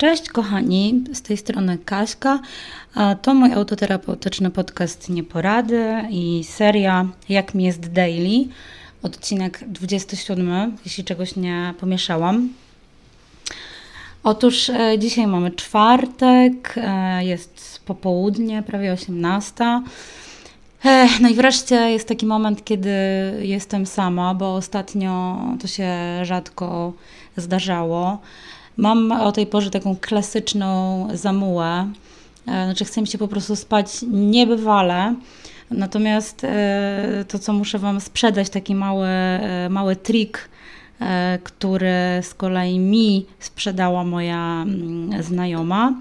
Cześć kochani, z tej strony Kaśka. To mój autoterapeutyczny podcast Nieporady i seria Jak mi jest daily, odcinek 27, jeśli czegoś nie pomieszałam. Otóż e, dzisiaj mamy czwartek, e, jest popołudnie, prawie 18. E, no i wreszcie jest taki moment, kiedy jestem sama, bo ostatnio to się rzadko zdarzało. Mam o tej porze taką klasyczną zamułę, e, znaczy chcę mi się po prostu spać niebywale. Natomiast e, to, co muszę Wam sprzedać, taki mały, e, mały trik, który z kolei mi sprzedała moja mm, znajoma,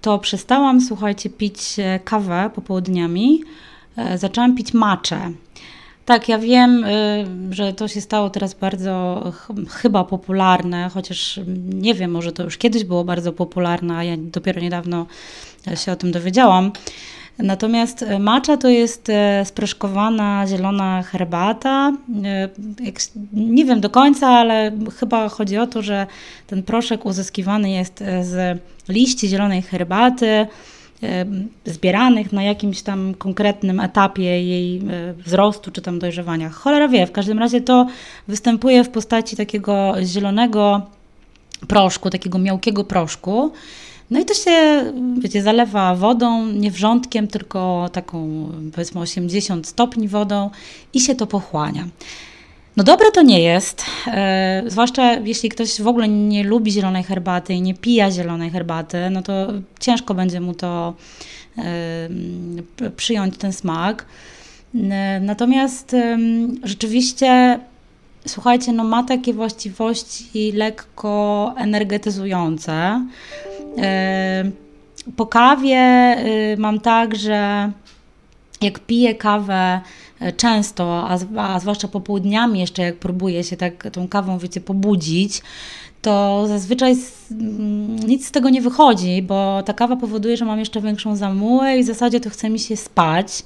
to przestałam, słuchajcie, pić kawę popołudniami, zaczęłam pić maczę. Tak, ja wiem, y, że to się stało teraz bardzo ch chyba popularne, chociaż nie wiem, może to już kiedyś było bardzo popularne, a ja dopiero niedawno się o tym dowiedziałam. Natomiast y, matcha to jest y, sproszkowana zielona herbata. Nie wiem do końca, ale chyba chodzi o to, że ten proszek uzyskiwany jest z liści zielonej herbaty zbieranych na jakimś tam konkretnym etapie jej wzrostu czy tam dojrzewania. Cholera wie, w każdym razie to występuje w postaci takiego zielonego proszku, takiego miałkiego proszku. No i to się, wiecie, zalewa wodą, nie wrzątkiem, tylko taką powiedzmy 80 stopni wodą i się to pochłania. No dobre to nie jest, e, zwłaszcza jeśli ktoś w ogóle nie lubi zielonej herbaty i nie pija zielonej herbaty, no to ciężko będzie mu to e, przyjąć ten smak. E, natomiast rzeczywiście, słuchajcie, no ma takie właściwości lekko energetyzujące. E, po kawie e, mam tak, że jak piję kawę e, często, a, zwłaszcza popołudniami jeszcze, jak próbuję się tak tą kawą, wiecie, pobudzić, to zazwyczaj mm, nic z tego nie wychodzi, bo ta kawa powoduje, że mam jeszcze większą zamułę i w zasadzie to chce mi się spać.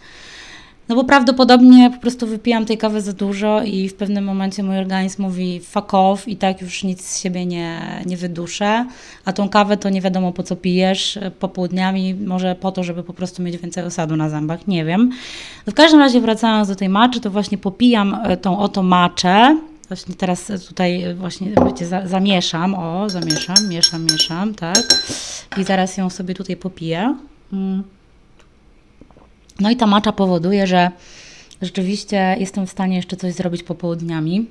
No bo prawdopodobnie po prostu wypijam tej kawy za dużo i w pewnym momencie mój organizm mówi fuck off i tak już nic z siebie nie, nie wyduszę, a tą kawę to nie wiadomo po co pijesz popołudniami, może po to, żeby po prostu mieć więcej osadu na zębach, nie wiem. No w każdym razie wracając do tej maczy, to właśnie popijam e, tą oto maczę, Właśnie teraz tutaj właśnie wiecie, za, zamieszam, o, zamieszam, mieszam, mieszam, tak. I zaraz ją sobie tutaj popiję. Mm. No i ta macza powoduje, że rzeczywiście jestem w stanie jeszcze coś zrobić popołudniami.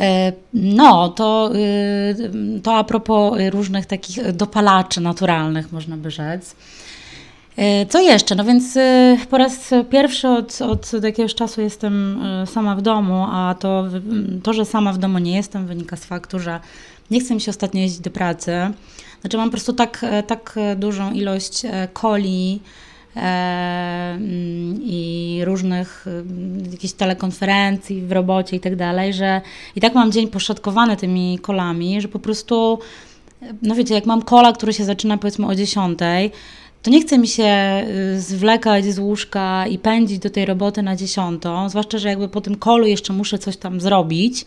E, no, to, y, to a propos różnych takich dopalaczy naturalnych, można by rzec. E, co jeszcze? No więc y, po raz pierwszy od, od jakiegoś czasu jestem y, sama w domu, a to, to, że sama w domu nie jestem, wynika z faktu, że nie chcę mi się ostatnio jeździć do pracy. Znaczy mam po prostu tak, tak dużą ilość e, coli, i różnych jakichś telekonferencji w robocie i tak dalej, że i tak mam dzień poszatkowany tymi kolami, że po prostu, no wiecie, jak mam kola, który się zaczyna powiedzmy o 10, to nie chce mi się y, zwlekać z łóżka i pędzić do tej roboty na dziesiątą, zwłaszcza, że jakby po tym kolu jeszcze muszę coś tam zrobić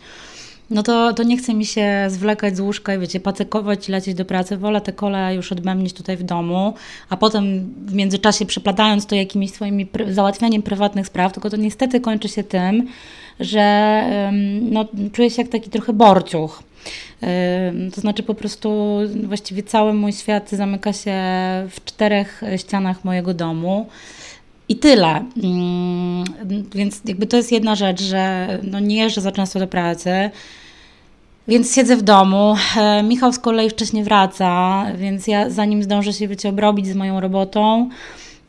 no to, to nie chce mi się zwlekać z łóżka i wiecie, pacykować i lecieć do pracy. Wolę te kole już odbębnić tutaj w domu, a potem w międzyczasie przeplatając to jakimiś swoimi pr załatwianiem prywatnych spraw, tylko to niestety kończy się tym, że no, czuję się jak taki trochę borciuch. To znaczy po prostu właściwie cały mój świat zamyka się w czterech ścianach mojego domu. I tyle. Mm, więc jakby to jest jedna rzecz, że no nie jeżdżę za często do pracy, więc siedzę w domu. E, Michał z kolei wcześniej wraca, więc ja zanim zdążę się wiecie, obrobić z moją robotą,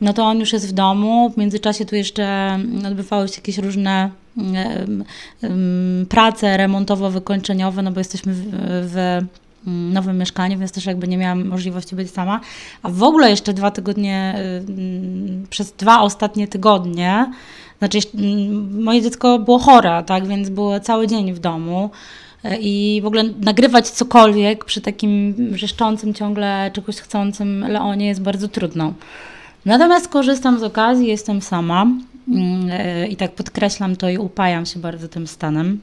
no to on już jest w domu. W międzyczasie tu jeszcze odbywały się jakieś różne prace remontowo-wykończeniowe, no bo jesteśmy w, w Mm, nowym mieszkaniu, więc też jakby nie miałam możliwości być sama. A w ogóle jeszcze dwa tygodnie, mm, przez dwa ostatnie tygodnie, znaczy mm, moje dziecko było chore, tak, więc było cały dzień w domu y, i w ogóle nagrywać cokolwiek przy takim wrzeszczącym, ciągle czegoś chcącym Leonie jest bardzo trudno. Natomiast korzystam z okazji, jestem sama y, i tak podkreślam to i upajam się bardzo tym stanem.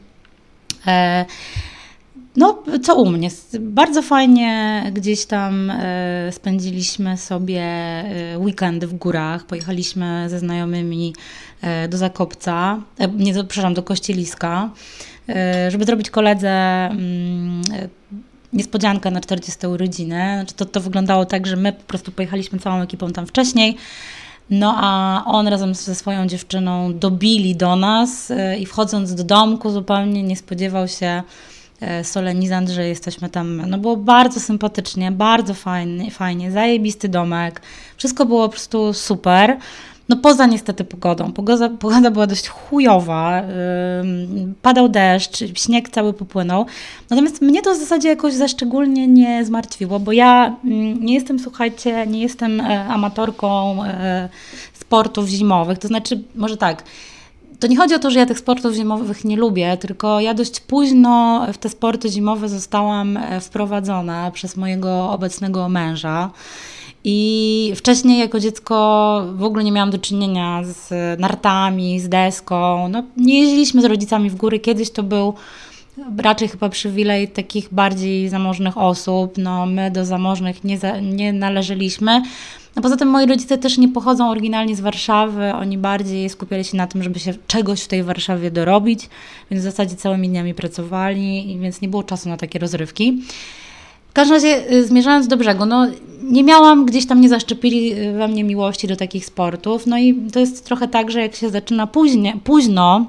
No, co u mnie? Bardzo fajnie gdzieś tam e, spędziliśmy sobie e, weekendy w górach. Pojechaliśmy ze znajomymi e, do Zakopca, nie, przepraszam, do Kościeliska, żeby zrobić koledze mm, niespodziankę na 40 urodziny. Znaczy to, to wyglądało tak, że my po prostu pojechaliśmy całą ekipą tam wcześniej. No a on razem ze swoją dziewczyną dobili do nas i wchodząc do domku zupełnie nie spodziewał się, solenizant, że jesteśmy tam. No było bardzo sympatycznie, bardzo fajnie, fajnie, zajebisty domek. Wszystko było po prostu super. No poza niestety pogodą. Pogoda, pogoda była dość chujowa. Yy, padał deszcz, śnieg cały popłynął. Natomiast mnie to w zasadzie jakoś za szczególnie nie zmartwiło, bo ja yy, nie jestem, słuchajcie, nie jestem e, amatorką e, sportów zimowych. To znaczy, może tak, to nie chodzi o to, że ja tych sportów zimowych nie lubię, tylko ja dość późno w te sporty zimowe zostałam e, wprowadzona przez mojego obecnego męża. I wcześniej jako dziecko w ogóle nie miałam do czynienia z nartami, z deską. No, nie jeździliśmy z rodzicami w góry. Kiedyś to był raczej chyba przywilej takich bardziej zamożnych osób. No, my do zamożnych nie, za, nie należeliśmy. No poza tym moi rodzice też nie pochodzą oryginalnie z Warszawy, oni bardziej skupiali się na tym, żeby się czegoś w tej Warszawie dorobić, więc w zasadzie całymi dniami pracowali, więc nie było czasu na takie rozrywki. W każdym razie, y, zmierzając do brzegu, no nie miałam, gdzieś tam nie zaszczepili y, we mnie miłości do takich sportów, no i to jest trochę tak, że jak się zaczyna późnie, późno,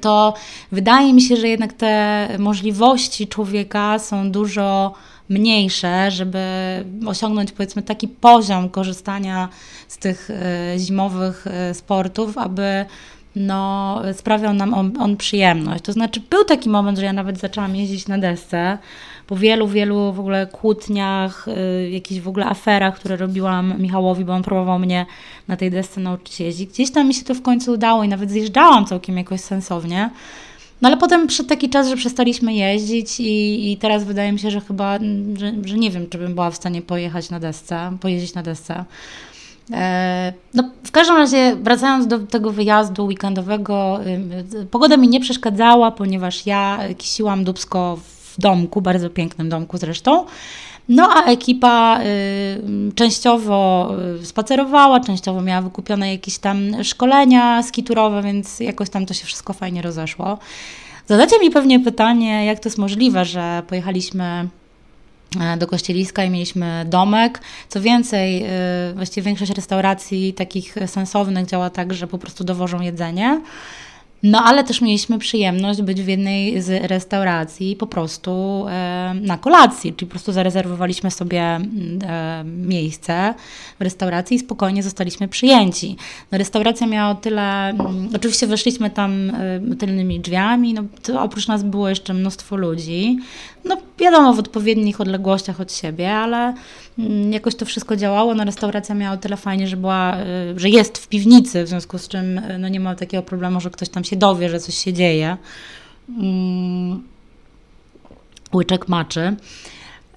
to wydaje mi się, że jednak te możliwości człowieka są dużo mniejsze, żeby osiągnąć powiedzmy taki poziom korzystania z tych e, zimowych e, sportów, aby no, sprawiał nam on, on, przyjemność. To znaczy, był taki moment, że ja nawet zaczęłam jeździć na desce. Po wielu, wielu w ogóle kłótniach, y, jakichś w ogóle aferach, które robiłam Michałowi, bo on próbował mnie na tej desce nauczyć jeździć. Gdzieś tam mi się to w końcu udało i nawet zjeżdżałam całkiem jakoś sensownie. No ale potem przyszedł taki czas, że przestaliśmy jeździć i, i teraz wydaje mi się, że chyba, że, że nie wiem, czy bym była w stanie pojechać na desce, pojeździć na desce. E, no, w każdym razie, wracając do tego wyjazdu weekendowego, pogoda mi nie przeszkadzała, ponieważ ja kisiłam dubsko w domku, bardzo pięknym domku zresztą. No a ekipa y, częściowo y, spacerowała, częściowo miała wykupione jakieś tam szkolenia skiturowe, więc jakoś tam to się wszystko fajnie rozeszło. Zadacie mi pewnie pytanie, jak to jest możliwe, że pojechaliśmy e, do Kościeliska i mieliśmy domek. Co więcej, y, właściwie większość restauracji takich sensownych działa tak, że po prostu dowożą jedzenie. No ale też mieliśmy przyjemność być w jednej z restauracji po prostu e, na kolacji, czyli po prostu zarezerwowaliśmy sobie e, miejsce w restauracji i spokojnie zostaliśmy przyjęci. No, restauracja miała tyle, oczywiście weszliśmy tam e, tylnymi drzwiami, no, oprócz nas było jeszcze mnóstwo ludzi, no wiadomo w odpowiednich odległościach od siebie, ale mm, jakoś to wszystko działało. No, restauracja miała o tyle fajnie, że, była, e, że jest w piwnicy, w związku z czym e, no, nie ma takiego problemu, że ktoś tam się dowie, że coś się dzieje. Mm, łyczek maczy.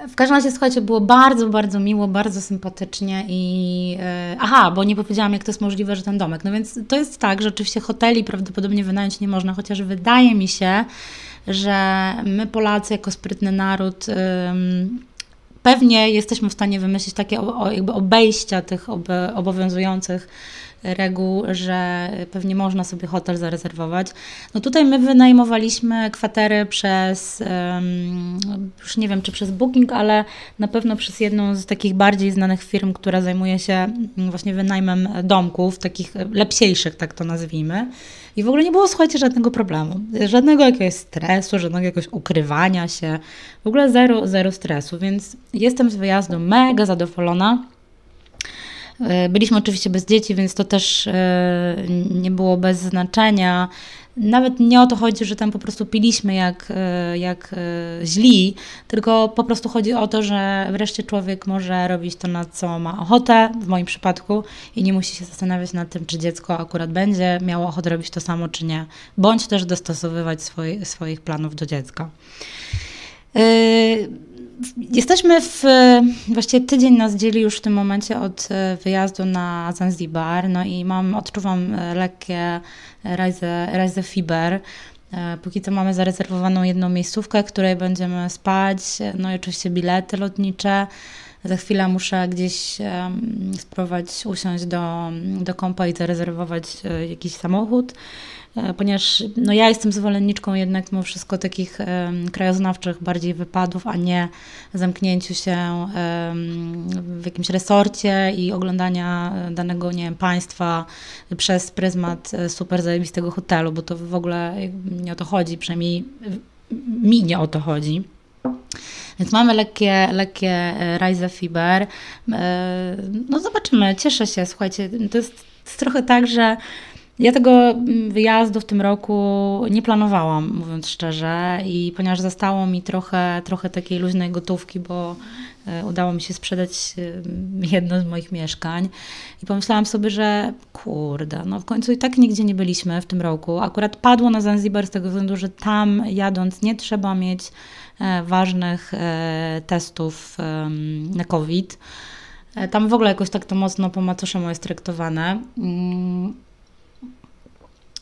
W każdym razie, słuchajcie, było bardzo, bardzo miło, bardzo sympatycznie i e, aha, bo nie powiedziałam, jak to jest możliwe, że ten domek. No więc to jest tak, że oczywiście hoteli prawdopodobnie wynająć nie można, chociaż wydaje mi się, że my Polacy jako sprytny naród pewnie jesteśmy w stanie wymyślić takie jakby obejścia tych obowiązujących reguł, że pewnie można sobie hotel zarezerwować. No tutaj my wynajmowaliśmy kwatery przez, już nie wiem czy przez Booking, ale na pewno przez jedną z takich bardziej znanych firm, która zajmuje się właśnie wynajmem domków, takich lepsiejszych, tak to nazwijmy. I w ogóle nie było, słuchajcie, żadnego problemu. Żadnego jakiegoś stresu, żadnego jakiegoś ukrywania się. W ogóle zero, zero stresu, więc jestem z wyjazdu mega zadowolona. E, byliśmy oczywiście bez dzieci, więc to też e, nie było bez znaczenia. Nawet nie o to chodzi, że tam po prostu piliśmy jak, e, jak źli, tylko po prostu chodzi o to, że wreszcie człowiek może robić to, na co ma ochotę, w moim przypadku, i nie musi się zastanawiać nad tym, czy dziecko akurat będzie miało ochotę robić to samo, czy nie, bądź też dostosowywać swoi, swoich planów do dziecka. Jesteśmy w, właściwie tydzień nas dzieli już w tym momencie od e, wyjazdu na Zanzibar, no i mam, odczuwam e, lekkie rise fiber. Póki co mamy zarezerwowaną jedną miejscówkę, w której będziemy spać, no i oczywiście bilety lotnicze. Za chwilę muszę gdzieś spróbować usiąść do, do kompa i zarezerwować jakiś samochód. E, ponieważ no ja jestem zwolenniczką jednak mimo wszystko takich krajoznawczych bardziej wypadów, a nie zamknięciu się w jakimś resorcie i oglądania danego, nie wiem, państwa przez pryzmat e, super zajebistego hotelu, bo to w ogóle nie o to chodzi, przynajmniej mi nie o to chodzi. Więc mamy lekkie, lekkie e, Rise Fiber. No zobaczymy, cieszę się, słuchajcie, to jest, to jest trochę tak, że ja tego mm, wyjazdu w tym roku nie planowałam, mówiąc szczerze, i ponieważ zostało mi trochę, trochę takiej luźnej gotówki, bo e, udało mi się sprzedać e, jedno z moich mieszkań i pomyślałam sobie, że kurde, no w końcu i tak nigdzie nie byliśmy w tym roku. Akurat padło na Zanzibar z tego względu, że tam jadąc nie trzeba mieć e, ważnych testów na COVID. Tam w ogóle jakoś tak to mocno po macoszemu jest traktowane.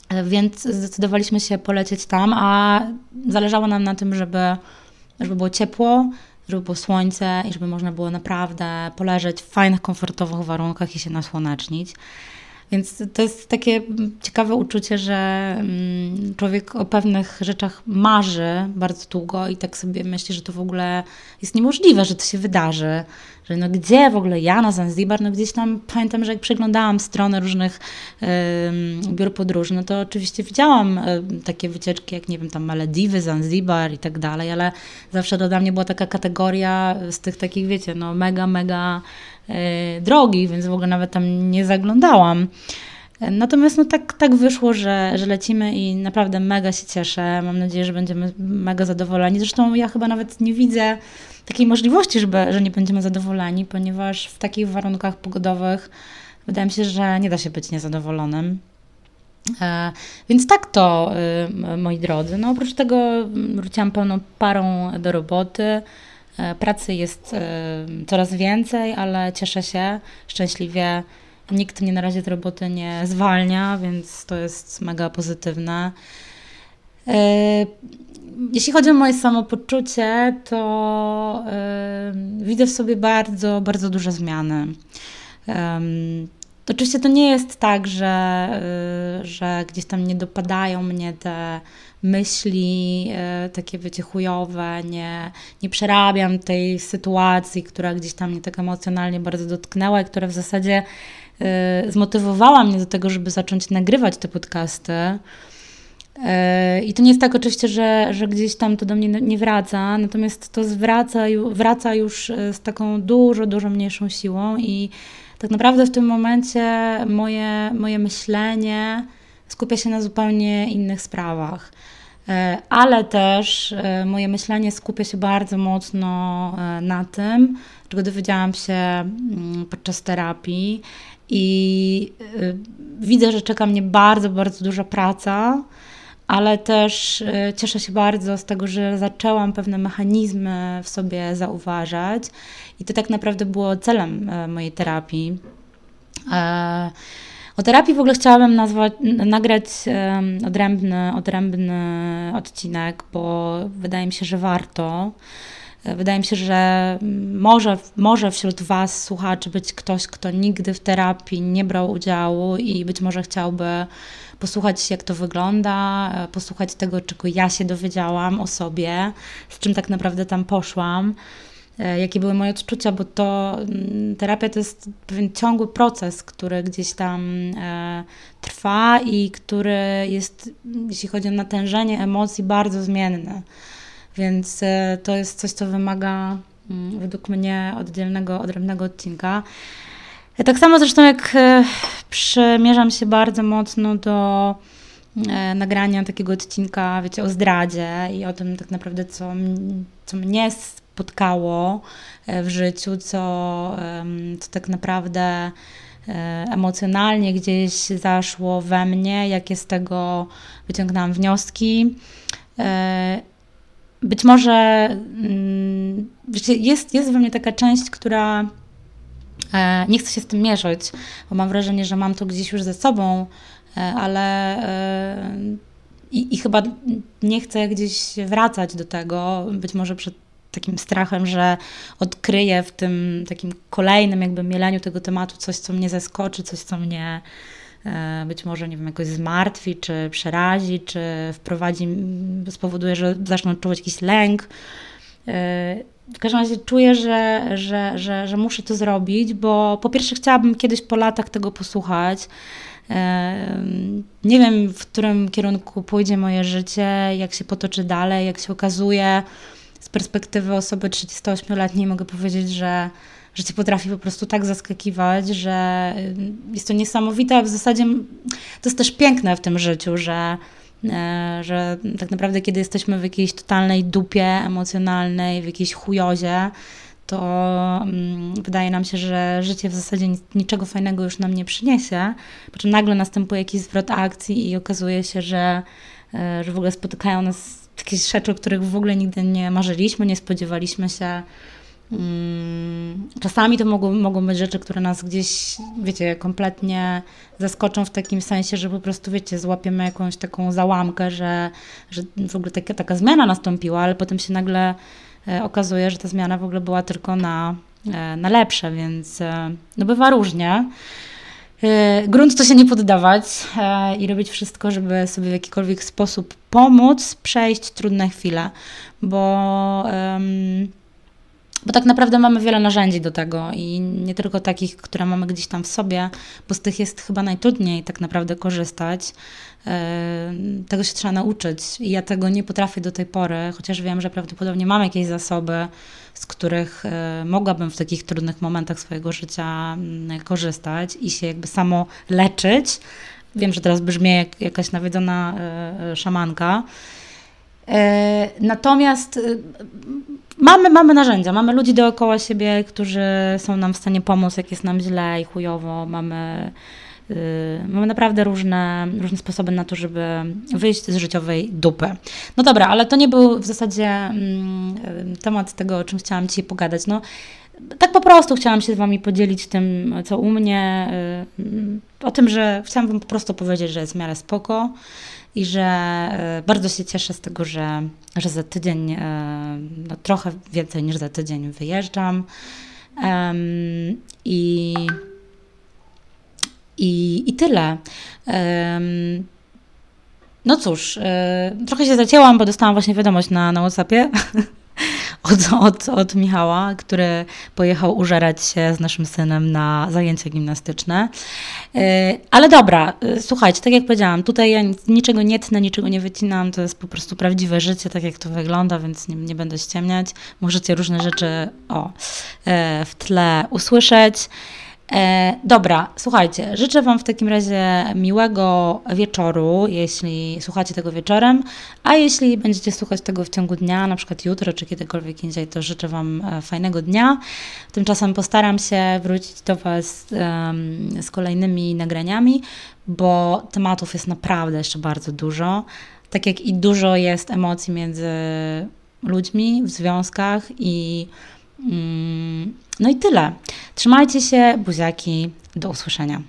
Mm, więc zdecydowaliśmy się polecieć tam, a zależało nam na tym, żeby, żeby było ciepło, żeby było słońce i żeby można było naprawdę poleżeć w fajnych, komfortowych warunkach i się nasłonecznić. Więc to jest takie ciekawe uczucie, że mm, człowiek o pewnych rzeczach marzy bardzo długo i tak sobie myśli, że to w ogóle jest niemożliwe, że to się wydarzy. Że no gdzie w ogóle ja na Zanzibar, no gdzieś tam pamiętam, że jak przeglądałam strony różnych biur podróży, no to oczywiście widziałam takie wycieczki jak, nie wiem, tam Malediwy, Zanzibar i tak dalej, ale zawsze to dla mnie była taka kategoria z tych takich, wiecie, no mega, mega E, drogi, więc w ogóle nawet tam nie zaglądałam. Natomiast no tak, tak wyszło, że, że lecimy i naprawdę mega się cieszę. Mam nadzieję, że będziemy mega zadowoleni. Zresztą ja chyba nawet nie widzę takiej możliwości, żeby, że nie będziemy zadowoleni, ponieważ w takich warunkach pogodowych wydaje mi się, że nie da się być niezadowolonym. E, więc tak to, y, moi drodzy. No oprócz tego wróciłam pełną parą do roboty. E, pracy jest e, coraz więcej, ale cieszę się szczęśliwie. Nikt mnie na razie z roboty nie zwalnia, więc to jest mega pozytywne. E, jeśli chodzi o moje samopoczucie, to widzę w sobie bardzo, bardzo duże zmiany. Oczywiście to nie jest tak, że, że gdzieś tam nie dopadają mnie te myśli e, takie, wiecie, chujowe, nie, nie przerabiam tej sytuacji, która gdzieś tam mnie tak emocjonalnie bardzo dotknęła i która w zasadzie e, zmotywowała mnie do tego, żeby zacząć nagrywać te podcasty. E, I to nie jest tak oczywiście, że, że gdzieś tam to do mnie nie wraca, natomiast to zwraca, wraca już z taką dużo, dużo mniejszą siłą i tak naprawdę w tym momencie moje, moje myślenie skupia się na zupełnie innych sprawach. E, ale też e, moje myślenie skupia się bardzo mocno e, na tym, czego dowiedziałam się mm, podczas terapii i widzę, że czeka mnie bardzo, bardzo duża praca, ale też cieszę się bardzo z tego, że zaczęłam pewne mechanizmy w sobie zauważać i to tak naprawdę było celem mojej terapii. O terapii w ogóle chciałabym nazwać, nagrać odrębny, odrębny odcinek, bo wydaje mi się, że warto. Wydaje mi się, że może, może wśród Was, słuchaczy, być ktoś, kto nigdy w terapii nie brał udziału i być może chciałby posłuchać, jak to wygląda, posłuchać tego, czego ja się dowiedziałam o sobie, z czym tak naprawdę tam poszłam. E, jakie były moje odczucia, bo to mm, terapia to jest pewien ciągły proces, który gdzieś tam e, trwa i który jest, jeśli chodzi o natężenie emocji, bardzo zmienny. Więc e, to jest coś, co wymaga mm, według mnie oddzielnego, odrębnego odcinka. Tak samo zresztą jak przymierzam się bardzo mocno do nagrania takiego odcinka, wiecie, o zdradzie i o tym tak naprawdę, co, co mnie spotkało e, w życiu, co, co tak naprawdę e, emocjonalnie gdzieś zaszło we mnie, jakie z tego wyciągnęłam wnioski. E, być może mm, jest, jest we mnie taka część, która nie chce się z tym mierzyć, bo mam wrażenie, że mam to gdzieś już ze sobą, ale i, i chyba nie chcę gdzieś wracać do tego, być może przed takim strachem, że odkryję w tym takim kolejnym jakby mieleniu tego tematu coś, co mnie zaskoczy, coś, co mnie e, być może, nie wiem, jakoś zmartwi, czy przerazi, czy wprowadzi, spowoduje, że zacznę odczuwać jakiś lęk. E, w każdym razie czuję, że, że, że, że muszę to zrobić, bo po pierwsze chciałabym kiedyś po latach tego posłuchać. Nie wiem, w którym kierunku pójdzie moje życie, jak się potoczy dalej, jak się okazuje. Z perspektywy osoby 38-letniej mogę powiedzieć, że życie potrafi po prostu tak zaskakiwać, że jest to niesamowite, a w zasadzie to jest też piękne w tym życiu, że E, że tak naprawdę kiedy jesteśmy w jakiejś totalnej dupie emocjonalnej, w jakiejś chujozie, to mm, wydaje nam się, że życie w zasadzie niczego fajnego już nam nie przyniesie, po czym nagle następuje jakiś zwrot akcji i okazuje się, że, e, że w ogóle spotykają nas jakieś rzeczy, o których w ogóle nigdy nie marzyliśmy, nie spodziewaliśmy się. Mm, czasami to mogą, mogą być rzeczy, które nas gdzieś, wiecie, kompletnie zaskoczą w takim sensie, że po prostu, wiecie, złapiemy jakąś taką załamkę, że, że w ogóle taka, taka zmiana nastąpiła, ale potem się nagle e, okazuje, że ta zmiana w ogóle była tylko na, e, na lepsze, więc e, no bywa różnie. Grunt to się nie poddawać i robić wszystko, żeby sobie w jakikolwiek sposób pomóc przejść trudne chwile, bo um, bo tak naprawdę mamy wiele narzędzi do tego i nie tylko takich, które mamy gdzieś tam w sobie, bo z tych jest chyba najtrudniej tak naprawdę korzystać. E, tego się trzeba nauczyć i ja tego nie potrafię do tej pory, chociaż wiem, że prawdopodobnie mam jakieś zasoby, z których e, mogłabym w takich trudnych momentach swojego życia mm, korzystać i się jakby samo leczyć. Wiem, że teraz brzmi jak jakaś nawiedzona e, szamanka. Natomiast Mamy, mamy narzędzia, mamy ludzi dookoła siebie, którzy są nam w stanie pomóc, jak jest nam źle i chujowo. Mamy, yy, mamy naprawdę różne, różne sposoby na to, żeby wyjść z życiowej dupy. No dobra, ale to nie był w zasadzie yy, temat tego, o czym chciałam Ci pogadać. No, tak po prostu chciałam się z Wami podzielić tym, co u mnie, yy, o tym, że chciałam Wam po prostu powiedzieć, że jest w miarę spoko i że e, bardzo się cieszę z tego, że, że za tydzień, e, no trochę więcej niż za tydzień wyjeżdżam. I, i, i tyle. No cóż, e, trochę się zacięłam, bo dostałam właśnie wiadomość na, na WhatsAppie od, od, od Michała, który pojechał użerać się z naszym synem na zajęcia gimnastyczne. E, ale dobra, e, słuchajcie, tak jak powiedziałam, tutaj ja niczego nie tnę, niczego nie wycinam, to jest po prostu prawdziwe życie, tak jak to wygląda, więc nie, nie będę ściemniać. Możecie różne rzeczy o, e, w tle usłyszeć. E, dobra, słuchajcie, życzę Wam w takim razie miłego wieczoru, jeśli słuchacie tego wieczorem, a jeśli będziecie słuchać tego w ciągu dnia, na przykład jutro czy kiedykolwiek indziej, to życzę Wam e, fajnego dnia. Tymczasem postaram się wrócić do Was um, z kolejnymi nagraniami, bo tematów jest naprawdę jeszcze bardzo dużo. Tak jak i dużo jest emocji między ludźmi w związkach i no i tyle. Trzymajcie się, buziaki. Do usłyszenia.